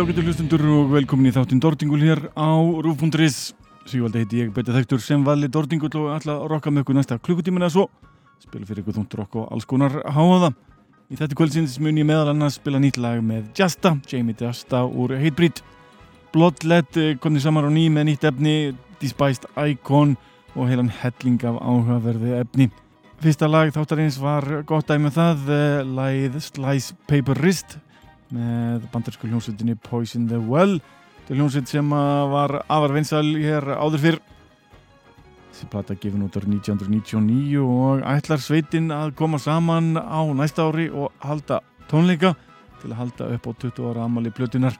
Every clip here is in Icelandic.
Kvöldi ágættu hlustundur og velkomin í þáttinn Dordingul hér á Rúf.is Svívaldi heiti ég betið þættur sem vali Dordingul og ætla að rokka með ykkur næsta klukkutímin eða svo. Spila fyrir ykkur þúndur okkur og alls konar háaða Í þetta kvöldsins mun ég meðal annars spila nýtt lag með Jasta, Jamie Jasta úr Hatebreed. Bloodlet eh, komið saman á ný með nýtt efni Despised Icon og heilan helling af áhugaverði efni. Fyrsta lag þáttarins var gott dæmi um það, uh, lagið Slice Paper Wrist með bandarsku hljómsveitinni Poison the Well. Til hljómsveit sem var afar vinsal hér áður fyrr. Þessi plata gefin út árið 1999 og ætlar sveitin að koma saman á næsta ári og halda tónleika til að halda upp á 20 ára amali blötunar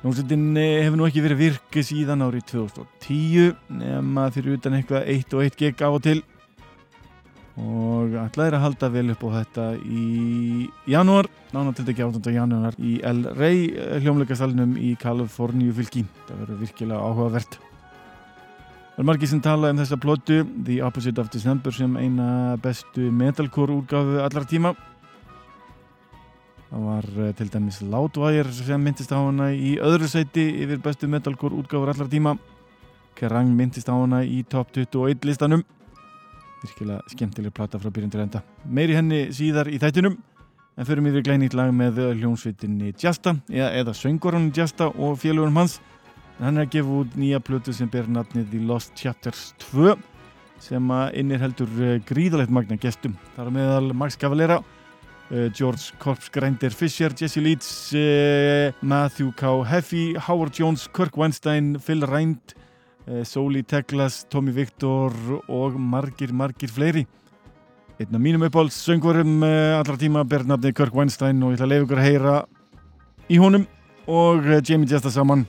hljómsveitin hefur nú ekki verið virki síðan árið 2010 nema fyrir utan eitthvað 1 og 1 gig af og til og ætlaði að halda vel upp á þetta í janúar, nána til dækja 8. janúar í El Rey hljómleikasalunum í Kaliforníu fylki. Það verður virkilega áhugavert. Það er margir sem tala um þessa plötu The Opposite of December sem eina bestu metalcore úrgafu allar tíma. Það var eh, til dæmis Loudwire sem myndist á hana í öðru sæti yfir bestu metalcore úrgafur allar tíma. Kerrang myndist á hana í top 21 listanum virkilega skemmtileg plata frá byrjun til enda. Meiri henni síðar í þættinum en förum yfir glænýtt lag með hljómsveitinni Jasta eða, eða söngorunni Jasta og félagunum hans. En hann er að gefa út nýja plötu sem ber nafnið The Lost Chapters 2 sem innir heldur eh, gríðalegt magna gestum. Þar meðal Max Cavalera uh, George Corps Grinder Fisher Jesse Leeds uh, Matthew K. Heffy Howard Jones, Kirk Weinstein Phil Rind Sóli Teglas, Tommy Viktor og margir, margir fleiri. Einn af mínum uppáhalds söngurum allra tíma ber nafnið Kirk Weinstein og ég ætla að leiða ykkur að heyra í honum og Jamie Jesta saman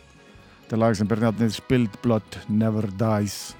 þetta er lag sem ber nafnið Spilled Blood Never Dies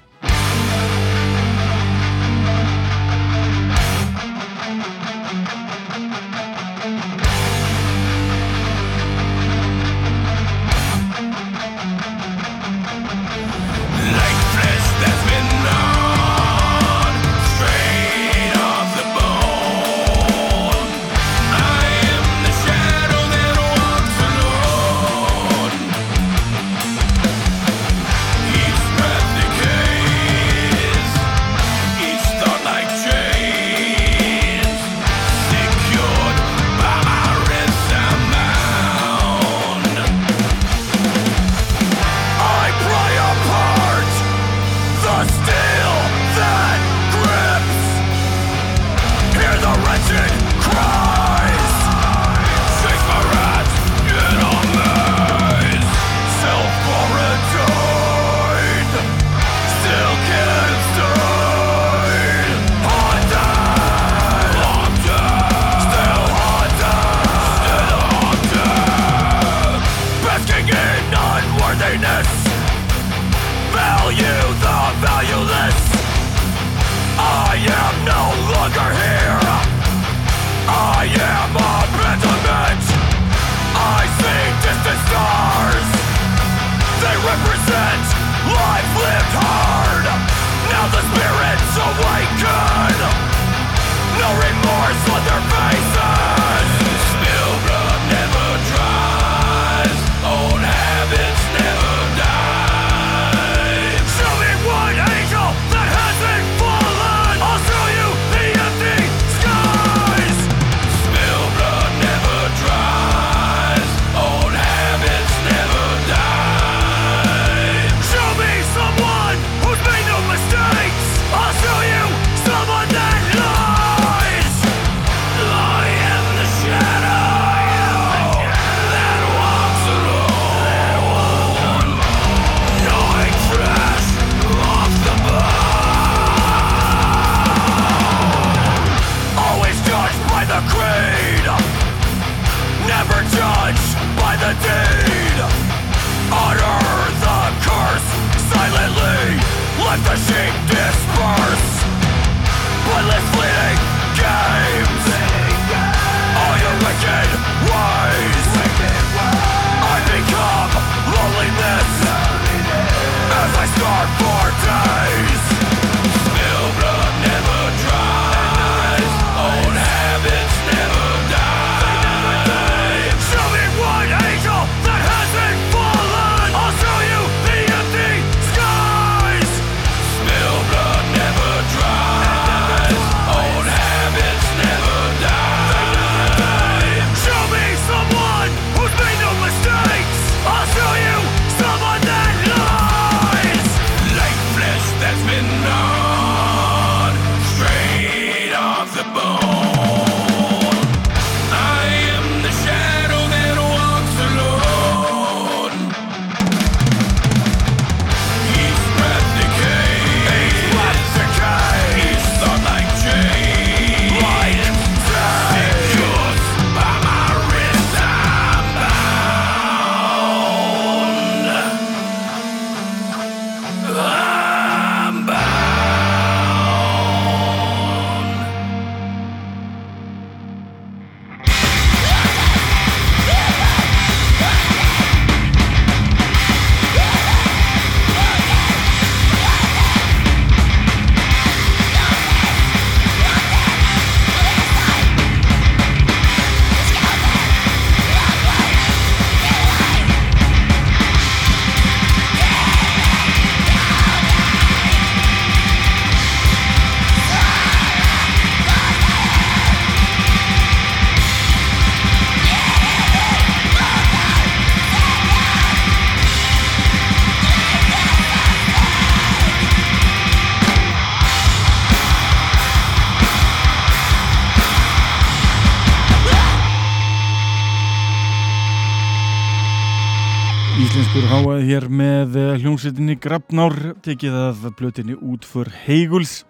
Grafnár tekið af blötinni út för Heiguls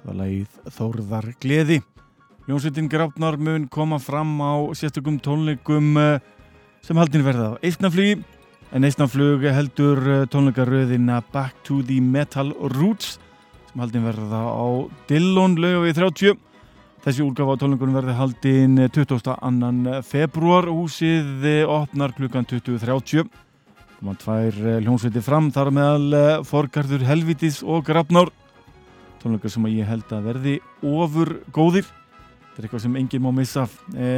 það var lagið Þórðar Gleði. Hljómsveitin Grafnár mun koma fram á sérstökum tónleikum eh, sem haldin verða á Eistnaflugi en Eistnaflug heldur eh, tónleikaröðina Back to the Metal Roots sem haldin verða á Dillon lögu við 30 Þessi úrgaf á tónleikunum verði haldinn 22. februar húsið opnar klukkan 20.30 koma tvær eh, hljómsveiti fram þar meðal eh, Forgarður Helvitis og Grafnár tónleikar sem ég held að verði ofur góðir. Þetta er eitthvað sem enginn má missa e,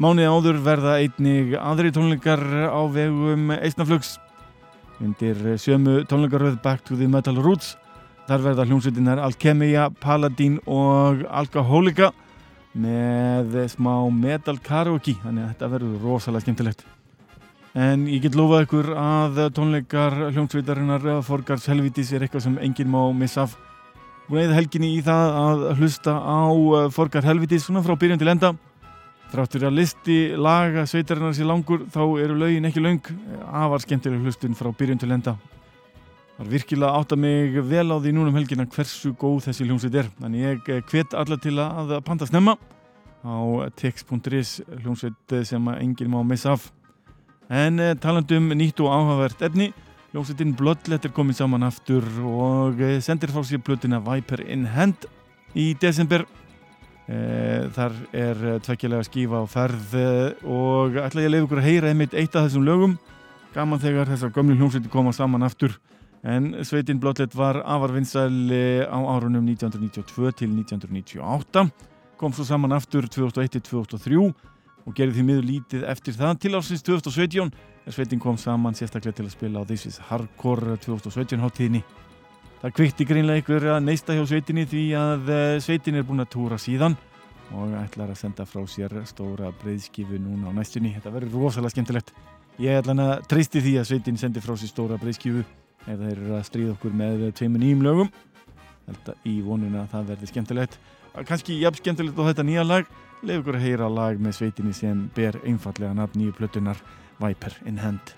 Mánuði áður verða einnig aðri tónleikar á vegum Eistnaflugs undir sömu tónleikaröð Back to the Metal Roots. Þar verða hljómsveitinar Alkemia, Paladin og Alkoholika með smá metal karaoke þannig að þetta verður rosalega skemmtilegt En ég get lofað ykkur að tónleikar hljómsveitarinnar Forgars helvitis er eitthvað sem enginn má missa af. Búin eða helginni í það að hlusta á uh, Forgar helvitis svona frá byrjun til enda. Þráttur að listi laga sveitarinnar sér langur þá eru laugin ekki laung. Afar skemmtileg hlustun frá byrjun til enda. Það er virkilega átt að mig vel á því núnum helginna hversu góð þessi hljómsveit er. Þannig ég hvet eh, alla til að panta snemma á tex.is hljómsveit sem enginn má missa af. En eh, talandum nýtt og áhugavert efni, hljómsveitin Bloodlet er komið saman aftur og eh, sendir frá sér blötina Viper in Hand í desember. Eh, þar er tvekkjulega skífa á ferð og ætla ég að leiða ykkur að heyra einmitt eitt af þessum lögum. Gaman þegar þessar gömlu hljómsveiti koma saman aftur. En sveitin Bloodlet var afarvinnsæli á árunum 1992 til 1998. Kom svo saman aftur 2001-2003 og gerði því miður lítið eftir það til ásins 2017 er sveitin kom saman sérstaklega til að spila á This is Hardcore 2017 háttíðinni. Það kvikti greinlega ykkur að neista hjá sveitinni því að eh, sveitin er búin að túra síðan og ætlar að senda frá sér stóra breyðskifu núna á næstunni. Þetta verður rosalega skemmtilegt. Ég ætla hann að treysti því að sveitin sendi frá sér stóra breyðskifu ef þeir eru að stríða okkur með tveimur nýjum lögum. Þetta í vonuna að það verður skemmtilegt. Kanski jafn skemmtilegt á þetta nýja lag leif ykkur að heyra lag með sveitinni sem ber einfallega nafn nýju plötunar Viper in Hand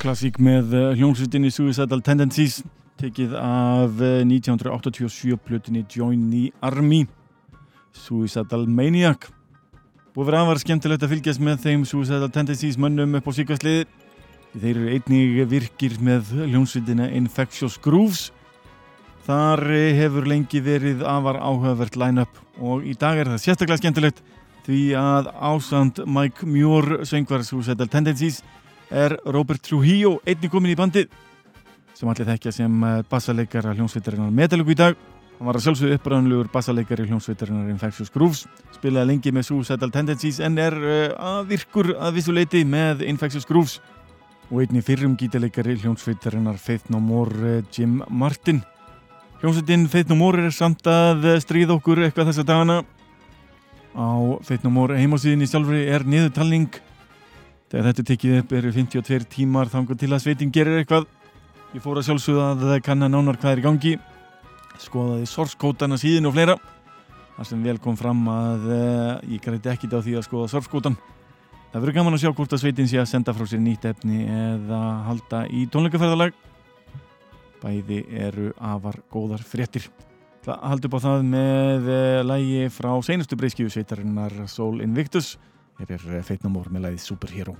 klassík með eh, hljómsveitinni Suicidal Tendencies tekið af 1987 plutinni Join the Army Suicidal Maniac. Búið verið aðvar skemmtilegt að fylgjast með þeim Suicidal Tendencies mönnum upp á síkvæsliði þeir eru einnig virkir með hljómsveitina Infectious Grooves. Þar eh, hefur lengi verið afar áhugavert line-up og í dag er það sérstaklega skemmtilegt því að ásand Mike Muir söngvar Suicidal Tendencies er Robert Trujillo einnig komin í bandið sem allir þekkja sem eh, bassaleikara hljómsveitarinnar Metallica í dag. Hann var að sjálfsögðu uppræðanlegur bassaleikari hljómsveitarinnar Infectious Grooves spilaði lengi með Suicidal Tendencies en er uh, að virkur að vissuleiti með Infectious Grooves og einnig fyrrum gítaleikari hljómsveitarinnar Faith No More uh, Jim Martin. Hljómsveitin Faith No More er samt að stríða okkur eitthvað þessa dagana. Á Faith No More heimásíðinni sjálfur er niðurtalning Þegar þetta tekið upp eru 52 tímar þangar til að sveitin gerir eitthvað. Ég fór að sjálfsögða að það kanna nánar hvað er í gangi. Skoðaði sorskótana síðan og fleira. Það sem vel kom fram að uh, ég græti ekkit á því að skoða sorskótan. Það verður gaman að sjá hvort að sveitin sé að senda frá sér nýtt efni eða halda í tónleikaferðalag. Bæði eru afar góðar fréttir. Það haldi upp á það með uh, lægi frá seinustu breyskíu sveitarinnar Soul Invictus. Hér er feitnamór með læðið Superhero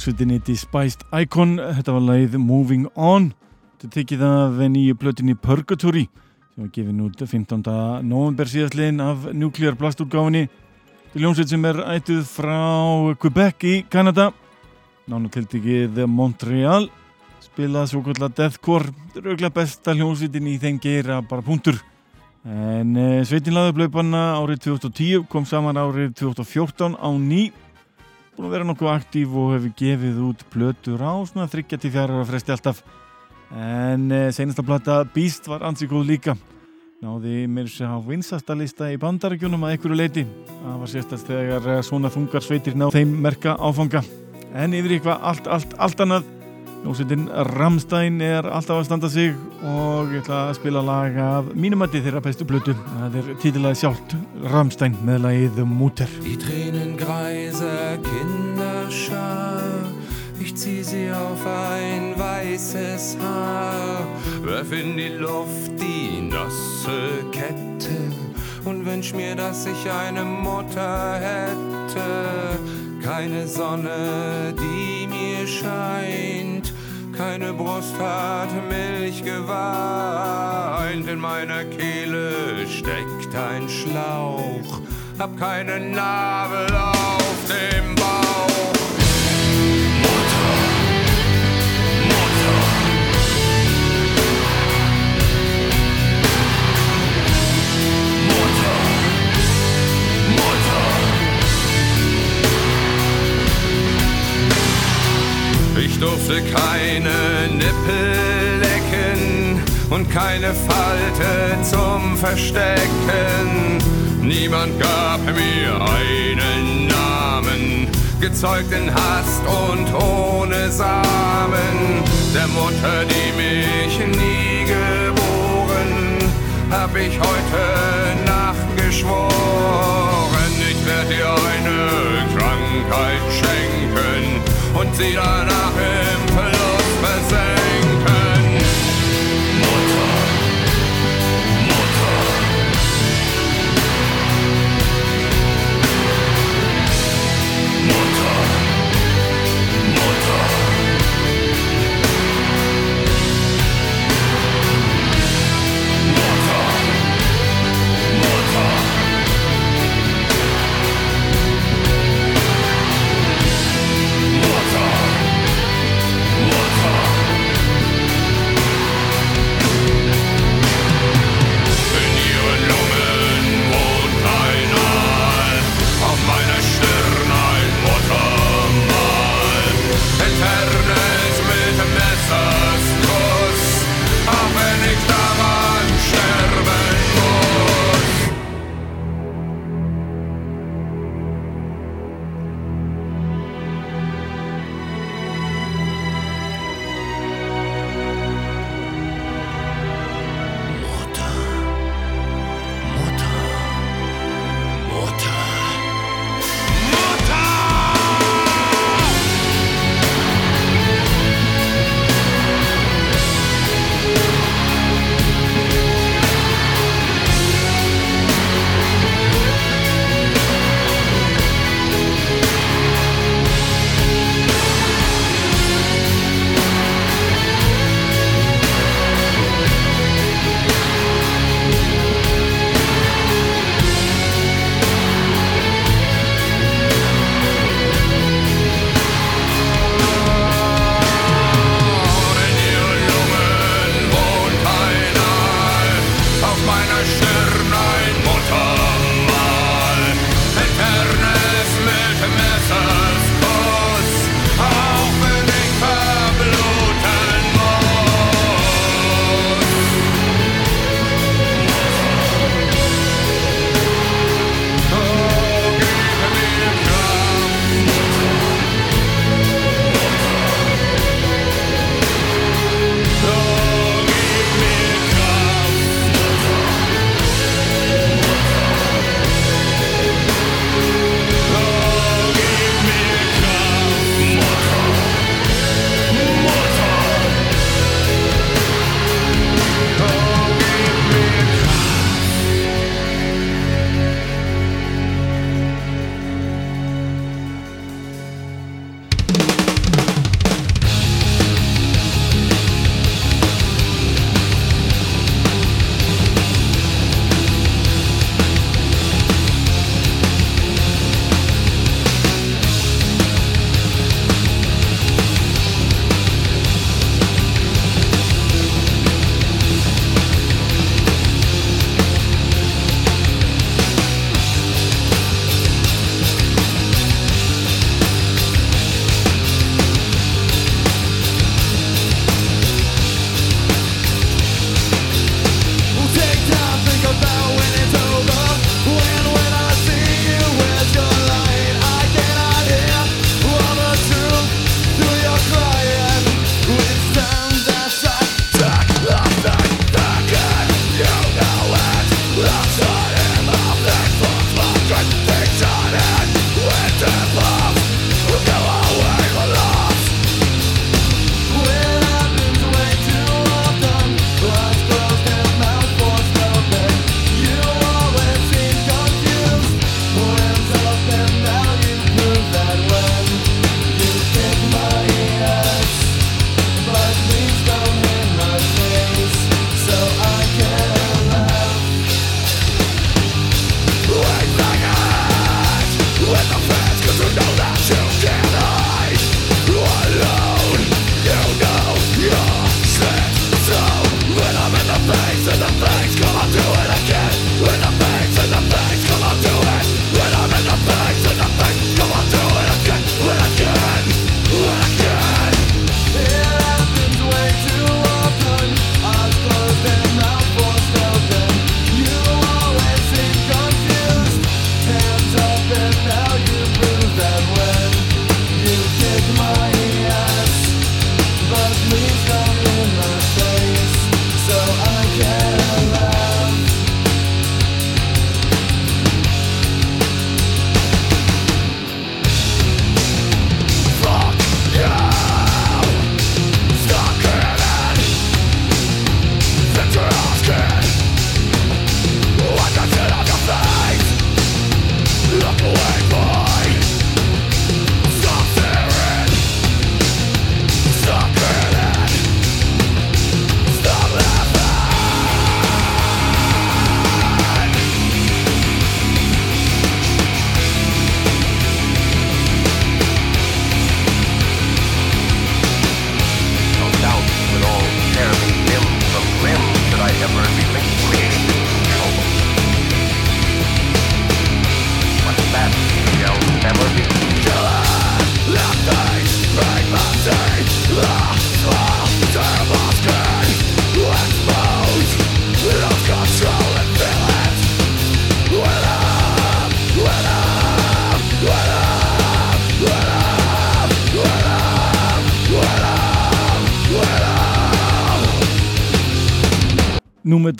hljómsveitinni Despised Icon. Þetta var leið Moving On. Þetta tekið af nýju plötinni Purgatory sem var gefin út 15. november síðastliðin af Nuclear Blast útgáfinni hljómsveit sem er ættuð frá Quebec í Kanada. Nánutiltikið Montreal. Spilað svo kvölda Deathcore rauglega besta hljómsveitin í þeim geira bara punktur. En eh, sveitin laði blöpanna árið 2010 kom saman árið 2014 á ný búin að vera nokkuð aktív og hefur gefið út blötur á svona 34 ára fresti alltaf. En eh, senasta blata Beast var ansið góð líka. Náði mér sér á vinsastalista í bandarækjunum að einhverju leiti það var sérstast þegar eh, svona þungar sveitir ná þeim merka áfanga. En yfir eitthvað allt, allt, allt annað Ljósitinn Ramstein er alltaf að standa sig og ég ætla að spila lag af mínumætti þeirra bestu blötu. Það er títilega sjálft Ramstein með lagið Mutter. Die Tränen greise Kinderschar Ich zieh sie auf ein weißes Haar Werf in die Luft die nasse Kette Und wünsch mir, dass ich eine Mutter hätte Keine Sonne, die mir scheint keine Brust hat Milch geweint, in meiner Kehle steckt ein Schlauch, hab keine Nabel auf dem Bauch. Durfte keine Nippel lecken und keine Falte zum Verstecken. Niemand gab mir einen Namen, gezeugt in Hast und ohne Samen. Der Mutter, die mich nie geboren, hab ich heute Nacht geschworen. Ich werde dir eine Krankheit schenken und sie danach im Verlust versenken.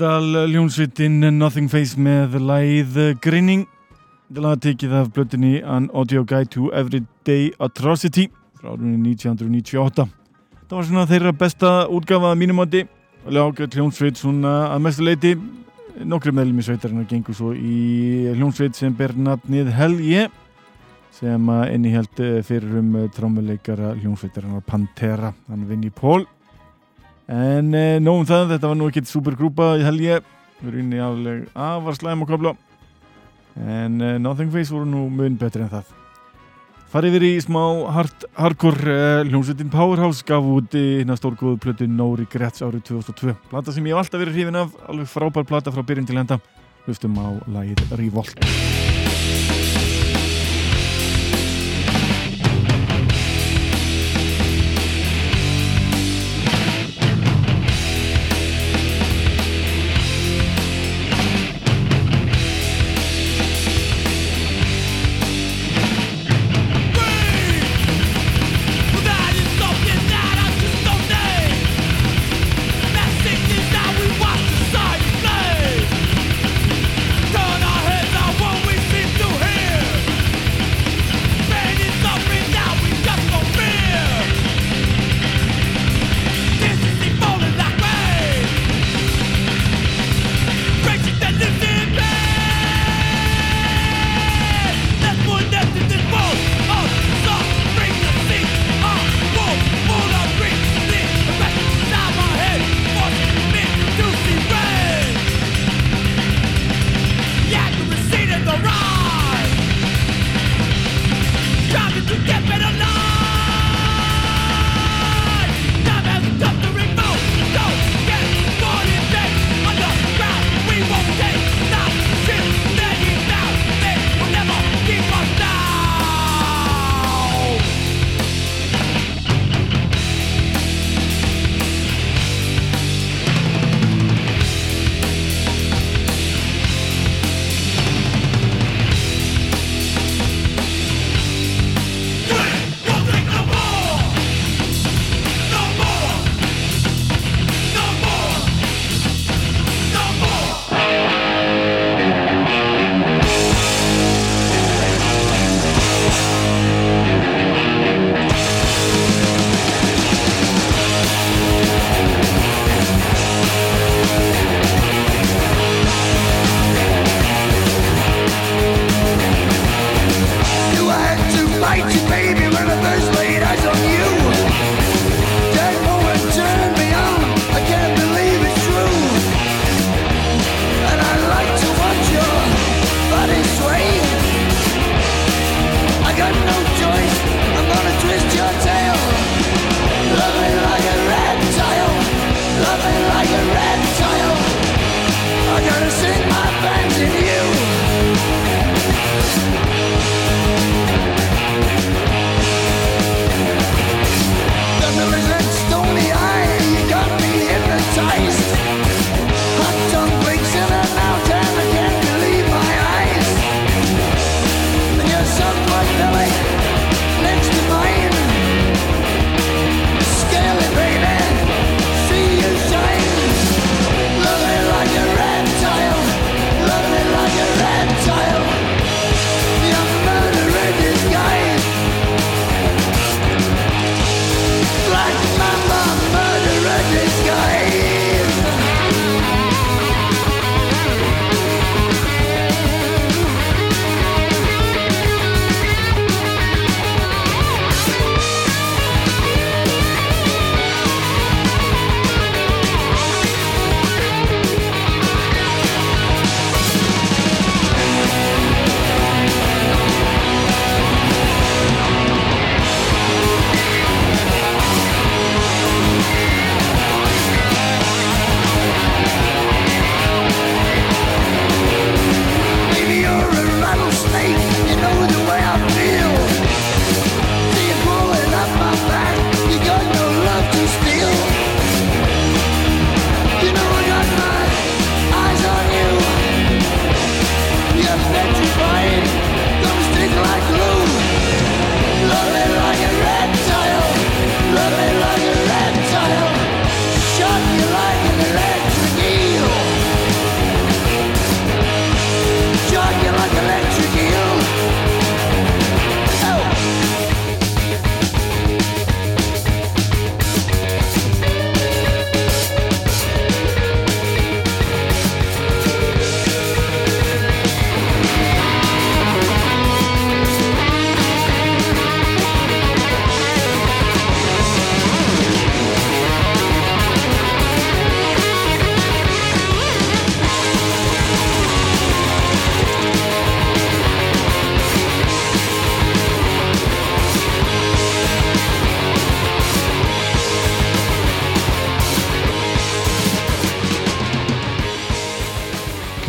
Númetal ljónsveitin Nothing Face með læð Grinning. Þetta lag tekið af blötinni An Audio Guide to Everyday Atrocity frá árunni 1998 Það var svona þeirra besta útgafa mínum átti og lága hljónsveit svona að mestu leiti nokkru meðlum í sveitarinn og gengur svo í hljónsveit sem ber nafnið Hell Yeah sem enni held fyrir um trámuleikara hljónsveitarinn Pantera, hann Vinnie Paul en eh, nógum það, þetta var nú ekkert supergrúpa í helgi við erum inn í afleg afar slæm og kobla en eh, Nothing Face voru nú mun betri en það. Farið við í smá hard, hardcore eh, hljómsveitin Powerhouse gaf út í hérna stórgóðu plötu No Regrets árið 2002 plata sem ég hef alltaf verið hrifin af alveg frábær plata frá byrjun til enda. Hlustum á lagið Revolt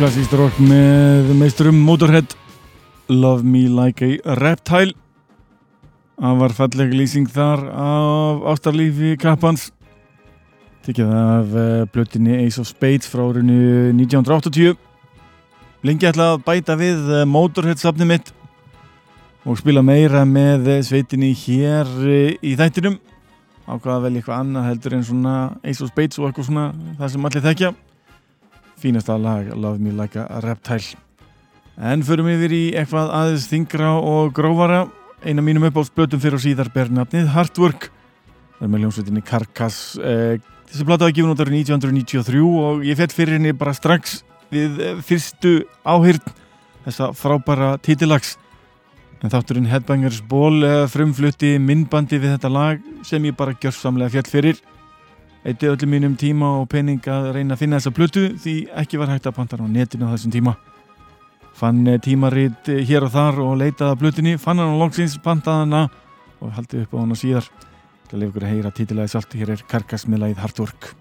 klassíst rock með meisturum Motorhead Love Me Like a Reptile. Það var falleg lýsing þar af ástarlífi kappans. Tikið af uh, blötinni Ace of Spades frá árinu 1980 Lengi ætla að bæta við uh, Motorhead safni mitt og spila meira með uh, sveitinni hér í þættinum. Ákvaða að velja eitthvað annað heldur en svona Ace of Spades og eitthvað svona það sem allir þekkja fínasta lag Love Me Like a Reptile. En förum yfir í eitthvað aðeins þingra og grófara. Eina mínum uppáhaldsblötum fyrir og síðar ber nafnið Hardwork það er með ljónsveitinni Carcass. Eh, þessi blata var gefin út árið 1993 og ég fett fyrir henni bara strax við eh, fyrstu áhyrn þessa frábæra titilags en þátturinn Headbangers Ball eh, frumflutti minnbandi við þetta lag sem ég bara gjörsamlega fjall fyrir eitti öllum mínum tíma og pening að reyna að finna þessa plötu því ekki var hægt að panta á netinu á þessum tíma. Fann eh, tímarit eh, hér og þar og leitaði að plötunni fann hann á longsins, pantaði hana og haldið upp á hana síðar. Til að lefa ykkur að heyra títilega sjálft hér er Karkas með lagið Hardwork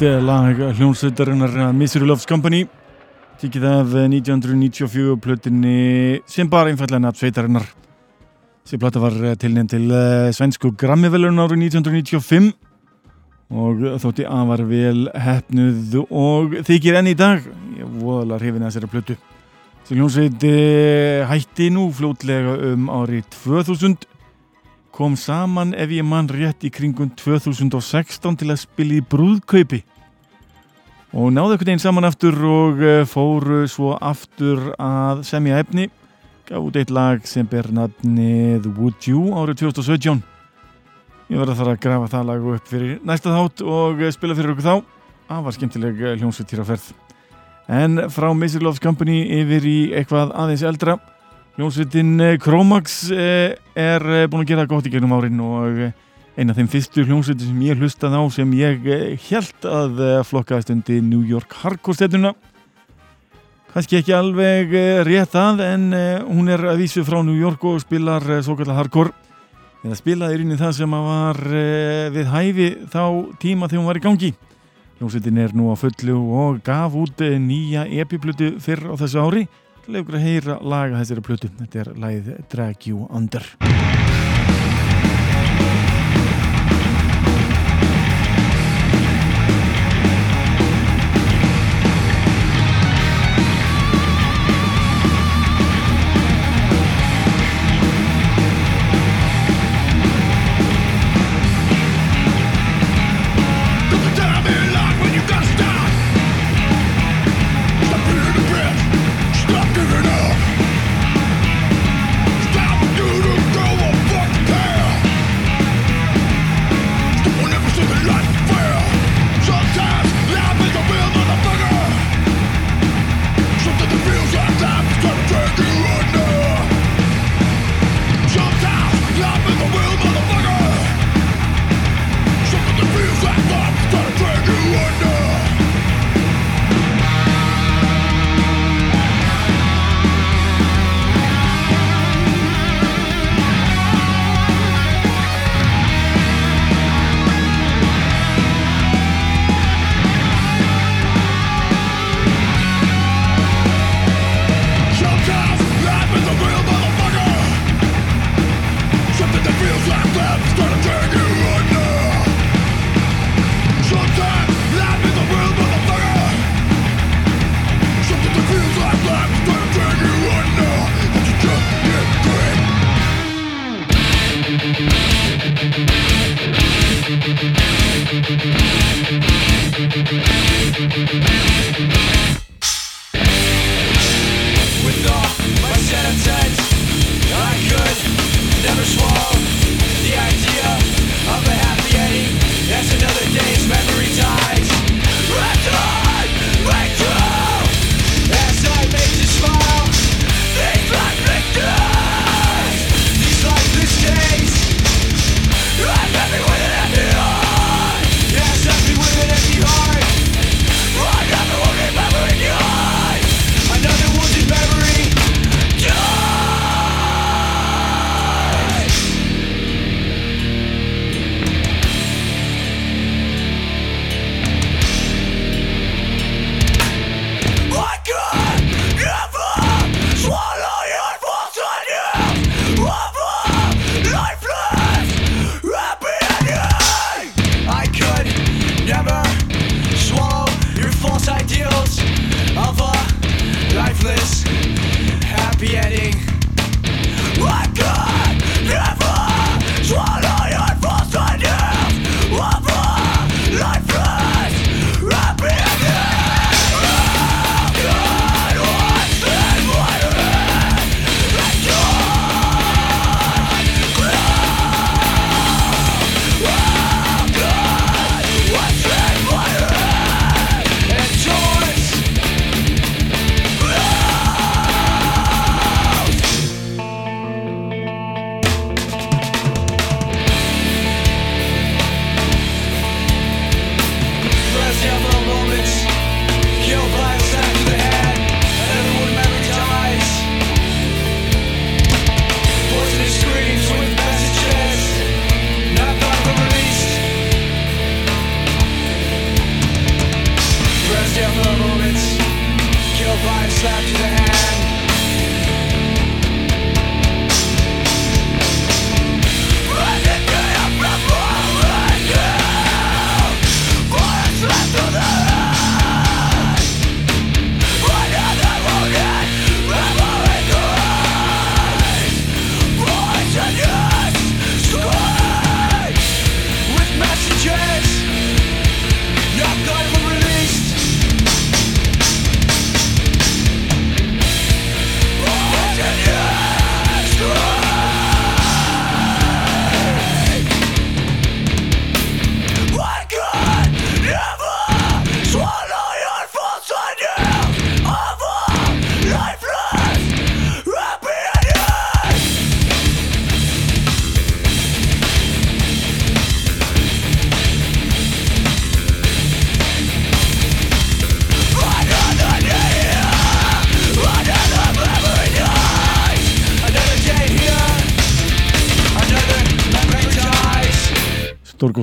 klassíst lag hljónsveitarinnar Misery Loves Company Tikið af 1994 plötinni sem bara einfallega nafn sveitarinnar. Þessi plata var tilnefnd til eh, svensku Grammy-velun árið 1995 og þótti afar vel hefnuð og þykir enn í dag. Ég er voðalega hrifin að þessari plötu. Þessi hljómsveit hætti nú fljótlega um árið 2000 kom saman ef ég mann rétt í kringum 2016 til að spila í brúðkaupi. Og náðu einhvern veginn saman aftur og eh, fóru svo aftur að semja efni. Gaf út eitt lag sem ber nafnið Would You árið 2017 ég verði að fara að grafa það lag upp fyrir næsta þátt og eh, spila fyrir okkur þá. Það var skemmtileg eh, hljómsveit hér á ferð. En frá Mr. Loves Company yfir í eitthvað aðeins eldra Hljómsveitin Kromax er búin að gera gott í gegnum árin og eina af þeim fyrstu hljómsveitin sem ég hlustað á sem ég held að flokkaðist undir New York Hardcore stefnuna. Kannski ekki alveg rétt að en hún er að vísu frá New York og spilar svo kallar Hardcore. Eða spilaði í rauninni það sem var við hæfi þá tíma þegar hún var í gangi. Hljómsveitin er nú á fullu og gaf út nýja epiplutu fyrr á þessu ári leikur að heyra laga þessari plötu. Þetta er lagið Drag You Under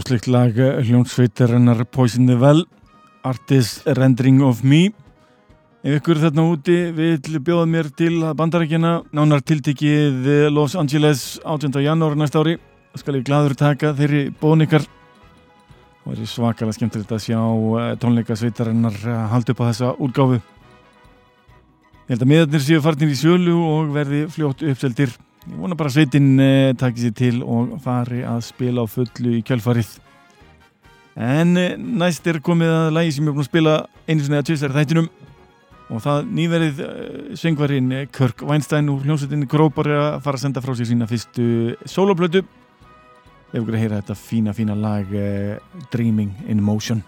Stórgóðsleikt lag hljónsveitarinnar Poison the Well Artist Rendering of Me. Ef ykkur þarna úti vil bjóða mér til bandarækjana nánar tiltikið Los Angeles 18. janúar næsta ári það skal ég gladur taka þeirri bónikar og er svakalega skemmtilegt að sjá eh, tónleikasveitarinnar haldi upp á þessa útgáfu. Ég held að miðarnir séu farnir í sjölu og verði fljótt uppseldir Ég vona bara að sveitin eh, takki sér til og fari að spila á fullu í kjálfarið En eh, næst er komið að lægi sem ég er búin að spila einu sinni að tvistar þættinum. Og það nýverið uh, söngvarinn Kirk Weinstein úr hljómsveitinni Grópar er að fara að senda frá sér sína fyrstu soloplötu Ef ykkur að heyra þetta fína, fína lag uh, Dreaming in Motion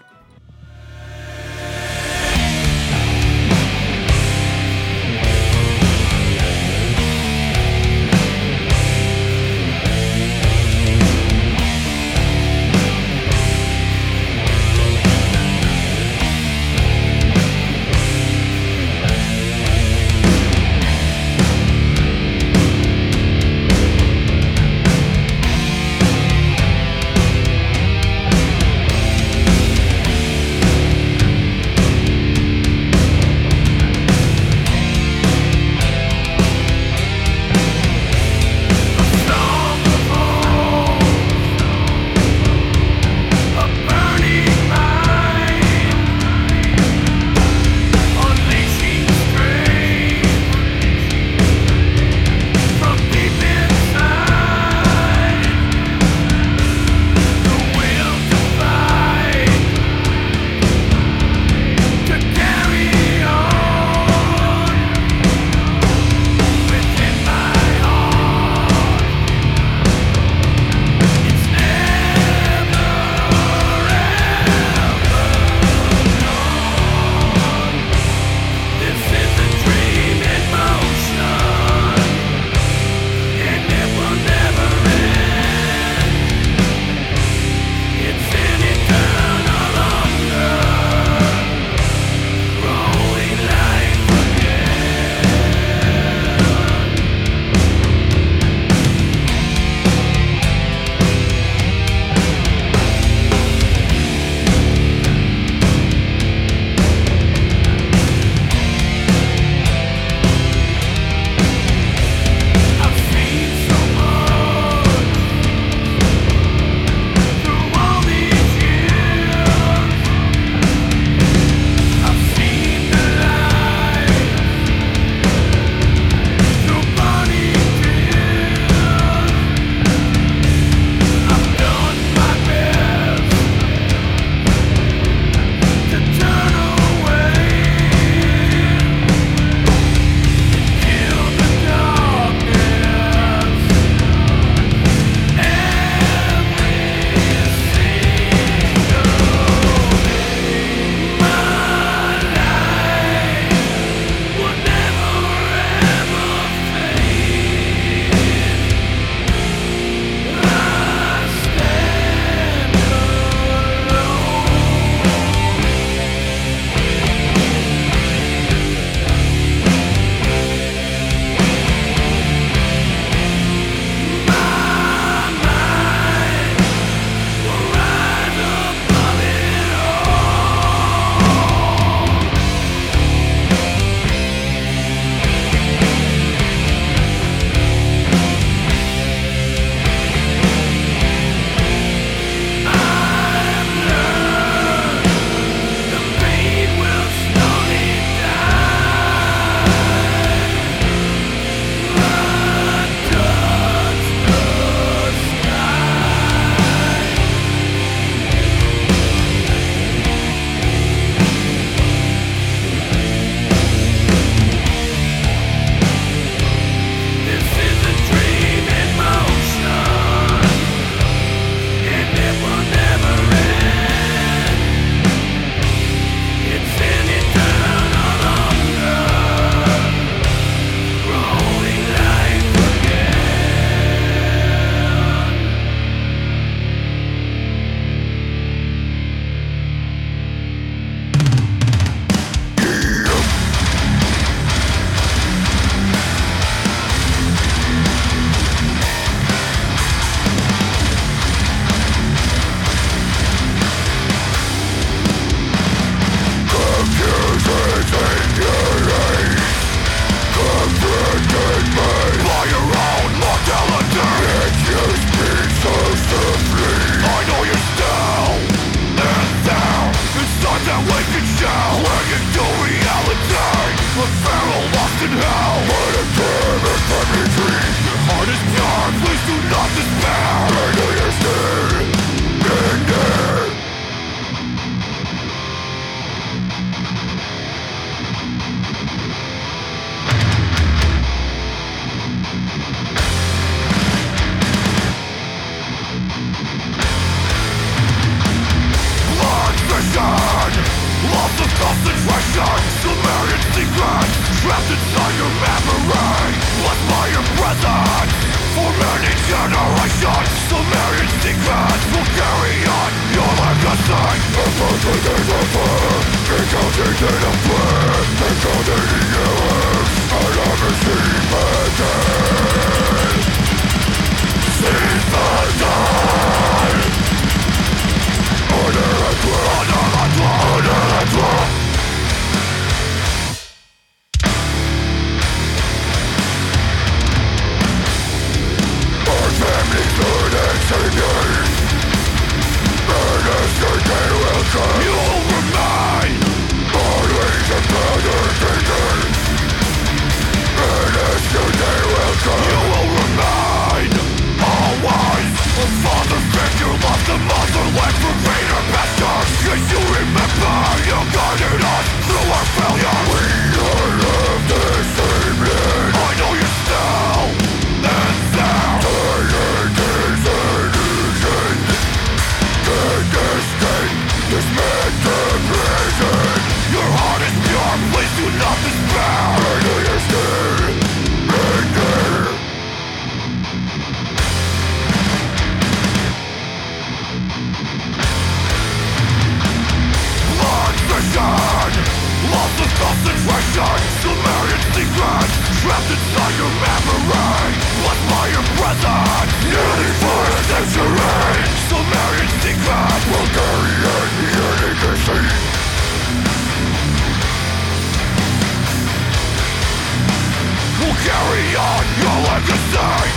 carry on your legacy.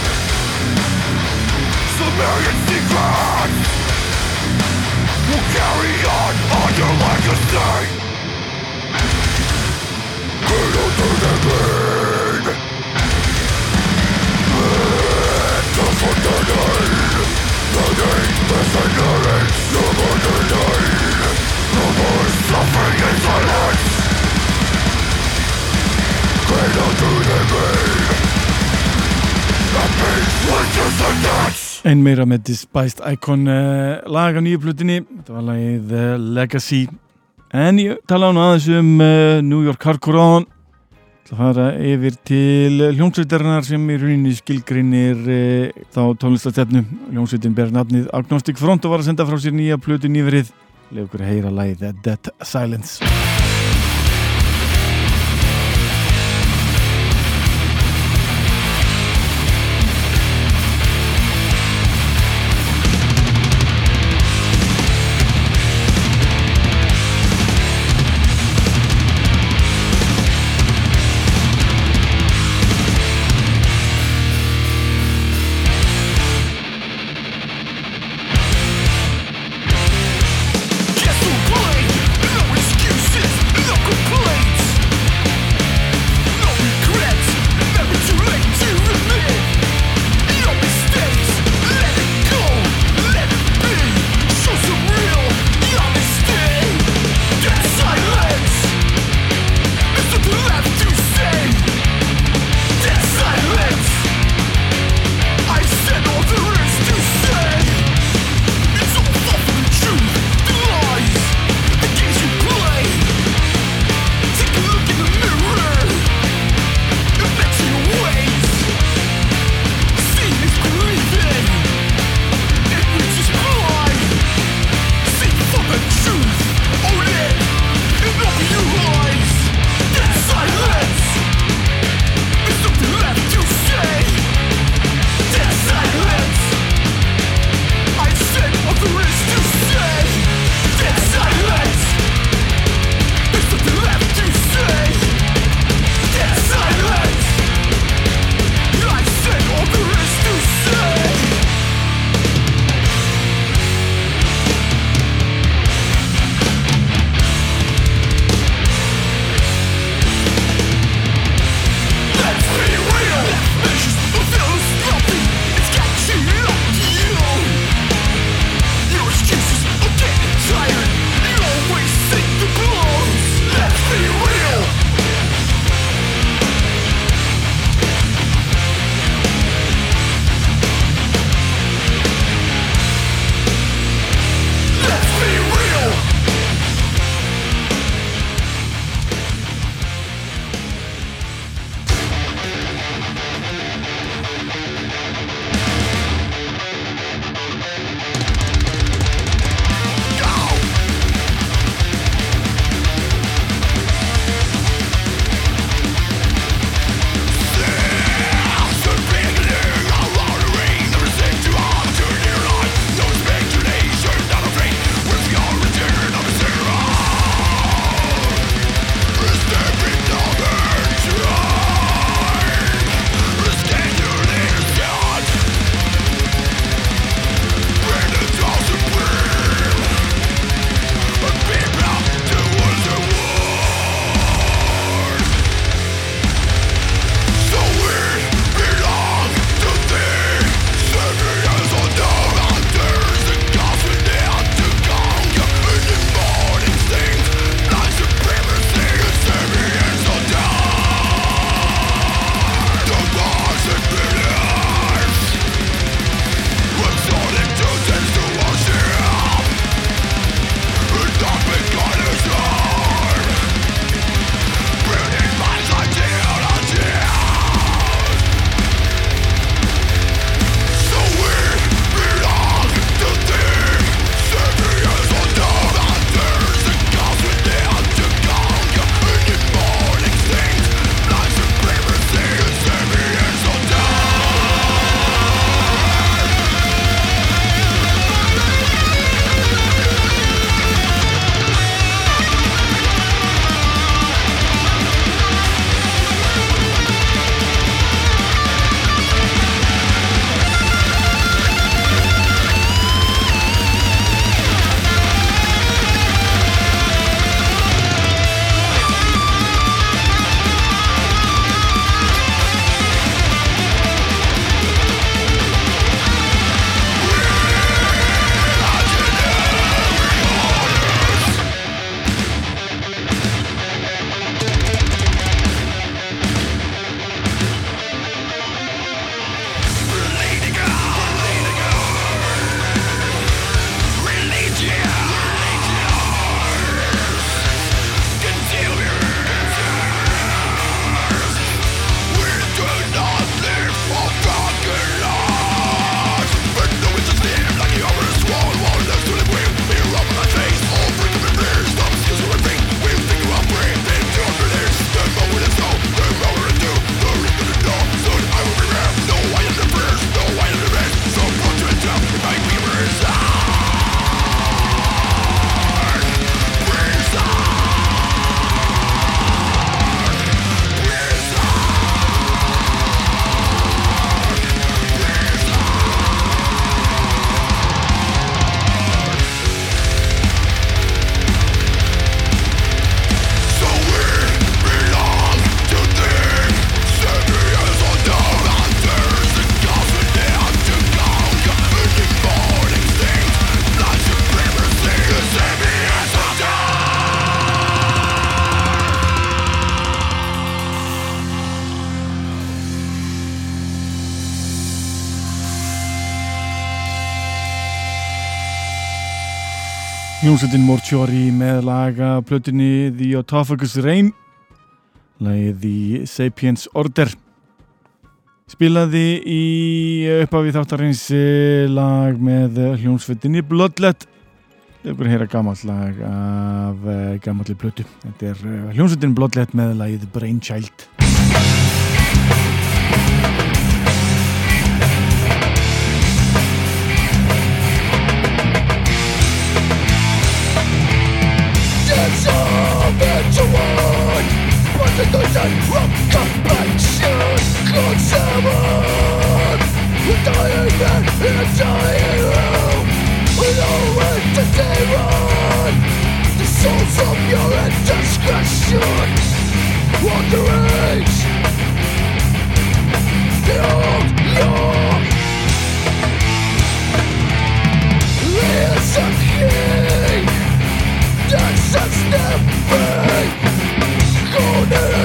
Sumerian secrets will carry on on your legacy. Hero to the pain To forgotten Learning mercenaries Subordinate No more suffering in silence. Einn meira með Despised Icon uh, lag á nýju plutinni, þetta var lagið uh, Legacy. En ég tala án aðeins um uh, New York Hardcore Það fara yfir til hljómsveitarinnar sem í rauninni skilgrinir þá tónlistastefnu hljómsveitin ber nafnið Agnostic Front og var að senda frá sér nýja plutin nýverið leið okkur að heyra lagið Dead Silence Hljómsveitin Mortuary með laga plötunni The Autophagus Rain lagið í Sapiens Order. Spilaði í upphafi þáttarins eh, lag með hljómsveitinni Bloodlet. Ykkur heyra gammalt lag af eh, gammalli plötu. Þetta er eh, hljómsveitin Bloodlet með lagið Brainchild Constitution of compassion Consummate A dying man in a dying room With always to run The souls of your indiscretion Want the rage The old young There's a king that's a step back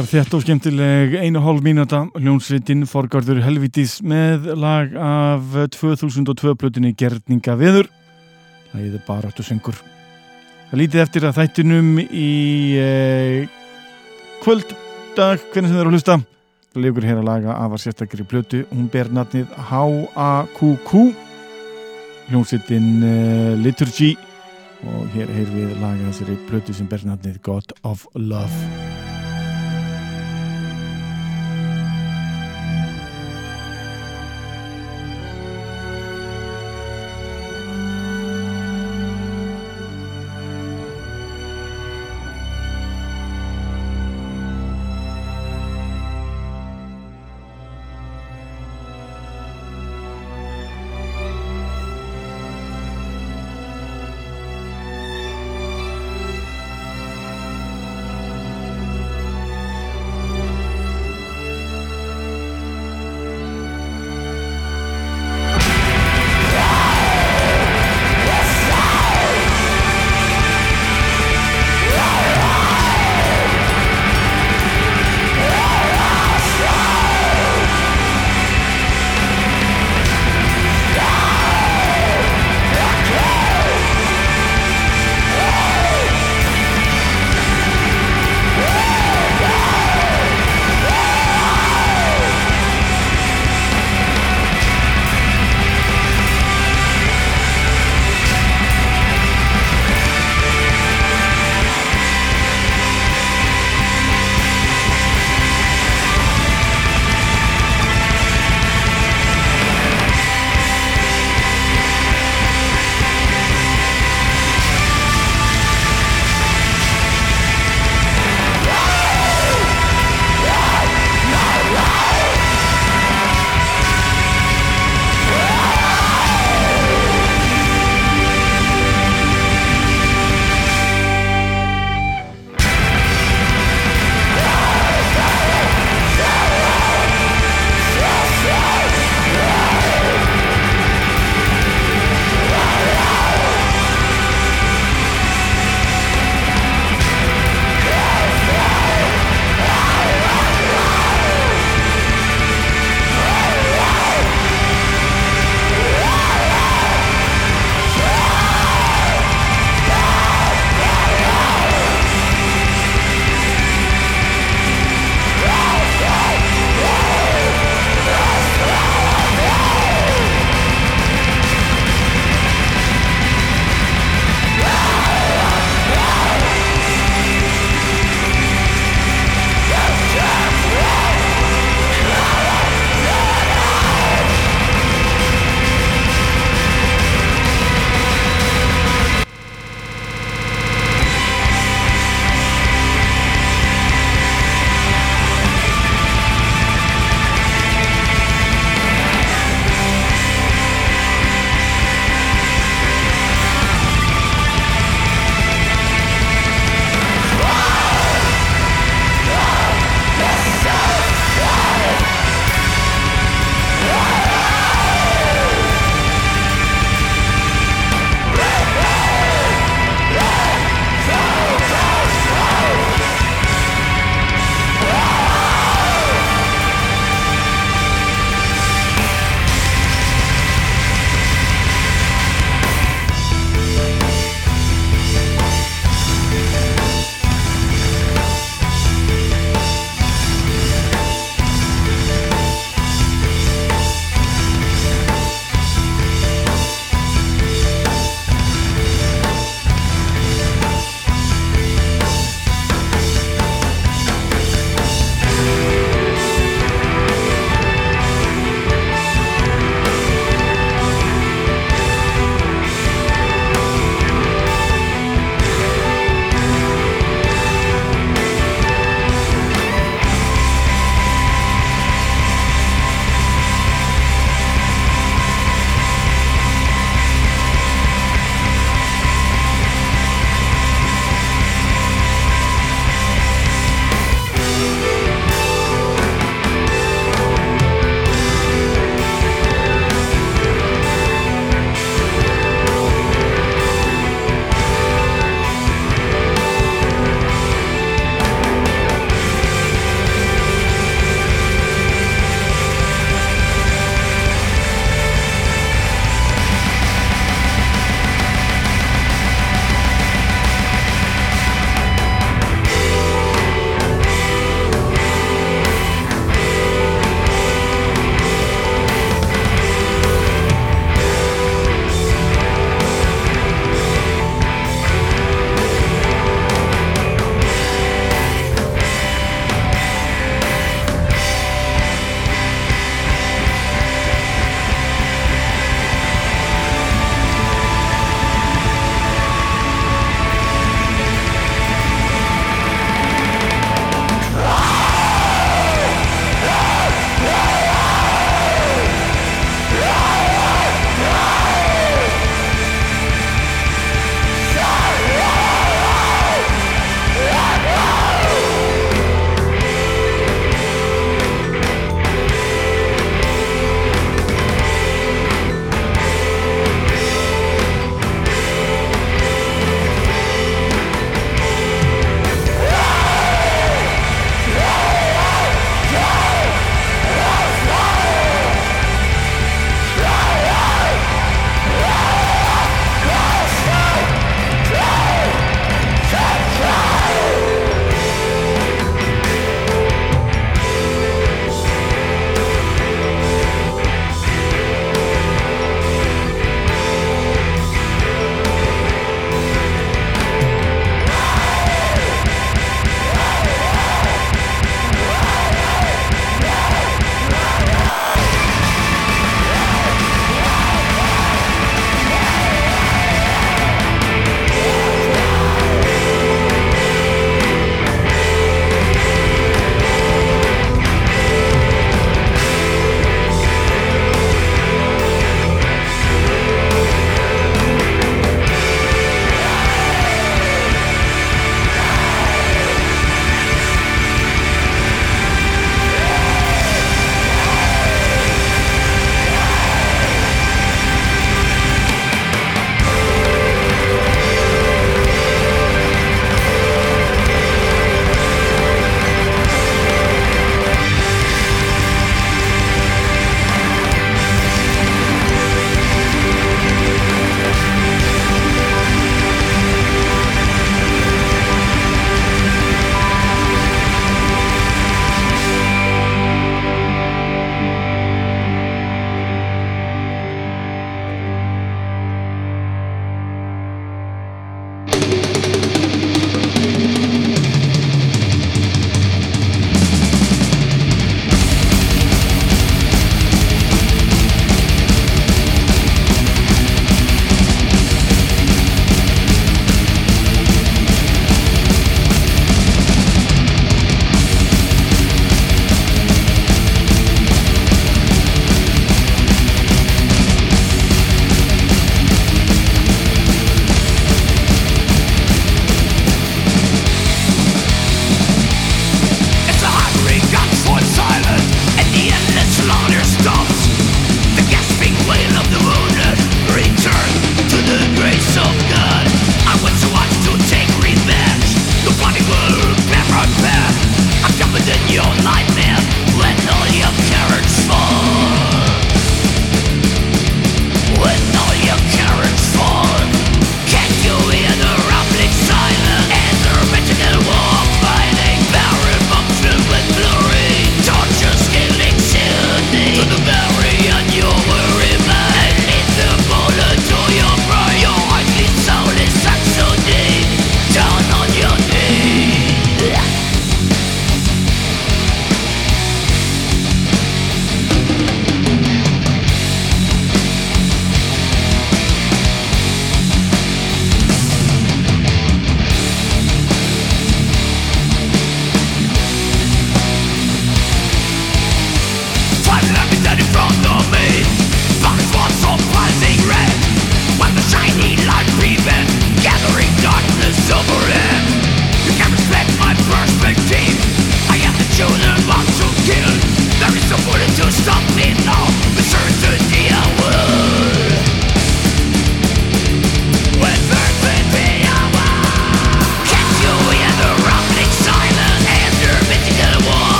var þétt og skemmtileg einu hálf mínúta. Hljónsveitin Forgarður Helvitis með lag af 2002 plötunni Gerninga Veður Læðið er bara aftur söngur Það lítið eftir að þættinum í eh, kvölddag. Hvernig sem þeir eru að hlusta. Leikur hér að laga af að sérstakri plötu. Hún ber natnið H-A-Q-Q hljónsveitin eh, Liturgy. Og hér heyr við laga þessari plötu sem ber natnið God of Love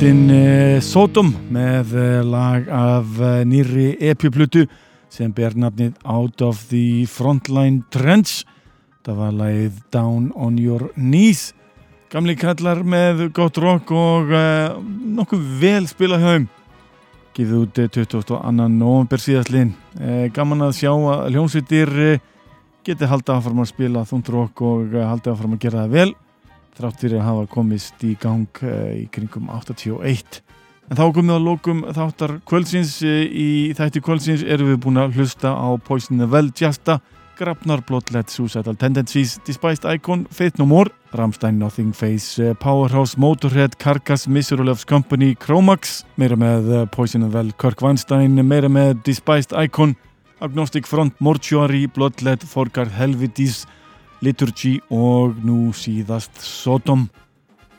Hljómsveitin uh, Sodom með uh, lag af uh, nýri epjuplutu sem ber nafnið Out of the Frontline Trench. Það var lagið Down on Your Knees. Gamli kallar með gott rock og nokkuð vel spilað hjá þeim. Gefið út eh, 22. november síðastlinn gaman að sjá að hljómsveitir geti haldið áfram að spila þúnd rock og haldið áfram að gera það vel þrátt fyrir að hafa komist í gang uh, í kringum 81 en þá komum við að lókum þáttar kvöldsins. Uh, í þætti kvöldsins erum við búin að hlusta á Poison the Well Jasta, Grafnar Bloodlet Suicidal Tendencies, Despised Icon Faith No More, Rammstein Nothing Face uh, Powerhouse, Motorhead, Carcass Misery Loves Company, Chromax meira með Poison the Well, Kirk Weinstein meira með Despised Icon Agnostic Front, Mortuary, Bloodlet Forgard Helvitis Liturgy og nú síðast Sodom.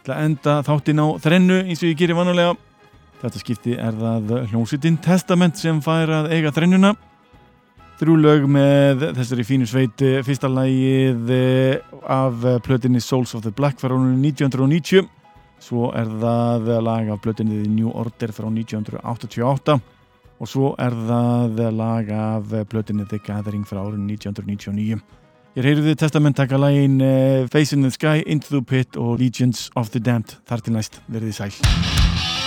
Til að enda þáttinn á þrennu eins og ég gerir vanulega þetta skipti er það hljómsveitin Testament sem fær að eiga þrennuna. Þrjú lög með þessari fínu sveiti fyrsta lagið eh, af plötinni Souls of the Black frá árinu 1990 svo er það lag af plötinni The New Order frá 1988 og svo er það lag af plötinni The Gathering frá árinu 1999 Ég heyrði testament taka lagin uh, Face in the Sky, Into the Pit og Legions of the Damned. Þar til næst verðið sæl